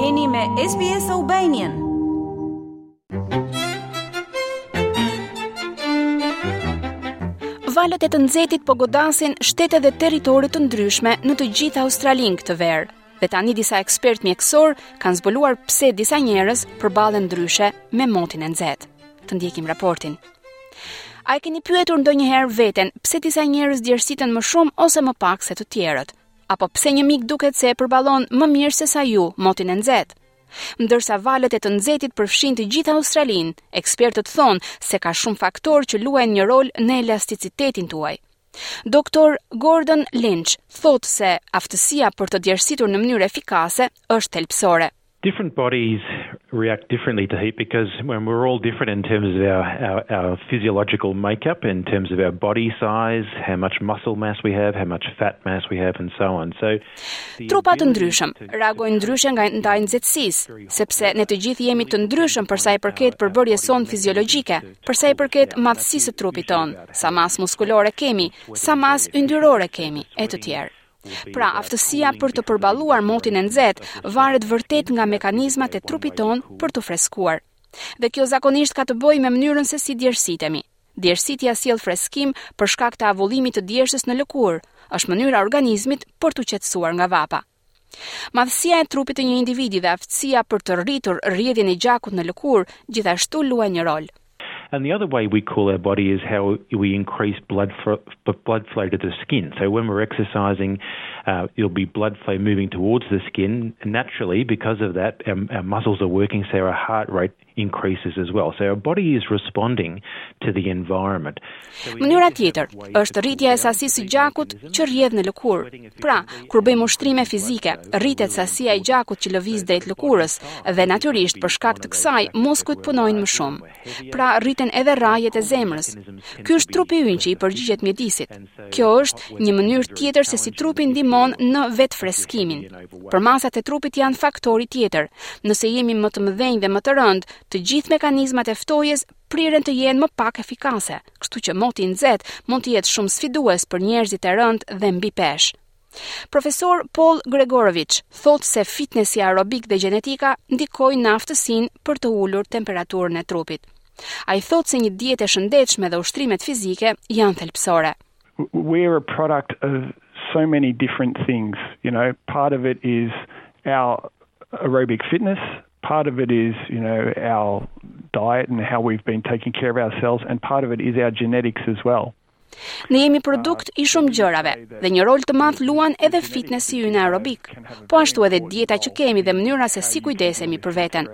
Jeni me SBS Albanian. Valët e të nxehtit po godasin shtete dhe territore të ndryshme në të gjithë Australinë këtë verë. Dhe tani disa ekspertë mjekësorë kanë zbuluar pse disa njerëz përballen ndryshe me motin e nxehtë. Të ndjekim raportin. A e keni pyetur ndonjëherë veten pse disa njerëz djersiten më shumë ose më pak se të tjerët? Apo pse një mik duket se e përballon më mirë se sa ju motin e nxehtë? Ndërsa valët e të nxehtit përfshijnë të gjithë Australinë, ekspertët thonë se ka shumë faktorë që luajnë një rol në elasticitetin tuaj. Doktor Gordon Lynch thotë se aftësia për të djersitur në mënyrë efikase është thelbësore. Different bodies react differently to heat because when we're all different in terms of our, our our physiological makeup, in terms of our body size, how much muscle mass we have, how much fat mass we have and so on. So Trupa të ndryshëm reagojnë ndryshe nga ndaj nxehtësisë, sepse ne të gjithë jemi të ndryshëm për sa i përket përbërjes sonë fiziologjike, për sa i përket madhësisë së trupit tonë, sa masë muskulore kemi, sa masë yndyrore kemi e të tjerë. Pra, aftësia për të përballuar motin e nxehtë varet vërtet nga mekanizmat e trupit tonë për t'u freskuar. Dhe kjo zakonisht ka të bëjë me mënyrën se si djersitemi. Djersitja sjell freskim për shkak të avullimit të djersës në lëkurë, është mënyra e organizmit për t'u qetësuar nga vapa. Madhësia e trupit të një individi dhe aftësia për të rritur rrjedhjen e gjakut në lëkurë gjithashtu luajnë një rol. And the other way we cool our body is how we increase blood, blood flow to the skin. So when we're exercising, uh, there'll be blood flow moving towards the skin and naturally because of that our, um, our muscles are working so our heart rate increases as well. So our body is responding to the environment. Mënyra tjetër është rritja e sasisë së gjakut që rrjedh në lëkurë. Pra, kur bëjmë ushtrime fizike, rritet sasia e gjakut që lëviz drejt lëkurës dhe natyrisht për shkak të kësaj muskujt punojnë më shumë. Pra, rriten edhe rrahjet e zemrës. Ky është trupi ynë që i përgjigjet mjedisit. Kjo është një mënyrë tjetër se si trupi ndihmon në vetëfreskimin. Përmasat e trupit janë faktori tjetër. Nëse jemi më të mëdhenj dhe më të rëndë, të gjithë mekanizmat e ftohjes priren të jenë më pak efikase, kështu që moti i nxehtë mund të jetë shumë sfidues për njerëzit e rëndë dhe mbipeshë. Profesor Paul Gregorevic thotë se fitnesi aerobik dhe gjenetika ndikojnë në aftësinë për të ulur temperaturën e trupit. Ai thotë se një dietë e shëndetshme dhe ushtrimet fizike janë thelbësore. We are a product of so many different things, you know, part of it is our aerobic fitness, part of it is you know our diet and how we've been taking care of ourselves and part of it is our genetics as well. Ne jemi produkt i shumë gjërave dhe një rol të madh luan edhe fitnesi ynë aerobik, po ashtu edhe dieta që kemi dhe mënyra se si kujdesemi për veten.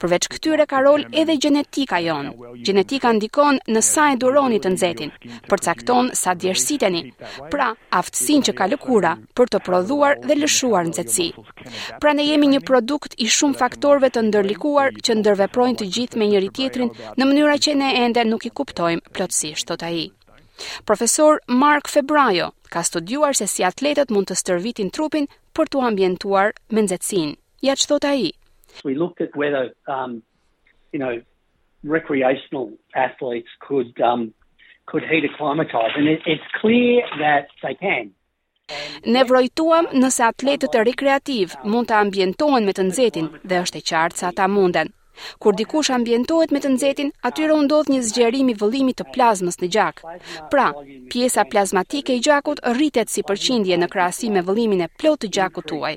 Përveç këtyre ka rol edhe gjenetika jonë. Gjenetika ndikon në sa e duroni të nxehtin, përcakton sa djersiteni, pra aftësinë që ka lëkura për të prodhuar dhe lëshuar nxehtësi. Pra ne jemi një produkt i shumë faktorëve të ndërlikuar që ndërveprojnë të gjithë me njëri-tjetrin në mënyra që ne ende nuk i kuptojmë plotësisht, thotë ai. Profesor Mark Febbraio ka studiuar se si atletët mund të stërvitin trupin për t'u ambientuar me nxehtësinë. Ja ç'thotë ai. We looked at whether um you know recreational athletes could um could heat acclimatize and it, it's clear that they can. Ne vrojtuam nëse atletët rekreativë mund të ambientohen me të nxehtin dhe është e qartë se ata munden. Kur dikush ambientohet me të nxehtin, atyre u ndodh një zgjerim i vëllimit të plazmës në gjak. Pra, pjesa plazmatike e gjakut rritet si përqindje në krahasim me vëllimin e plotë të gjakut tuaj.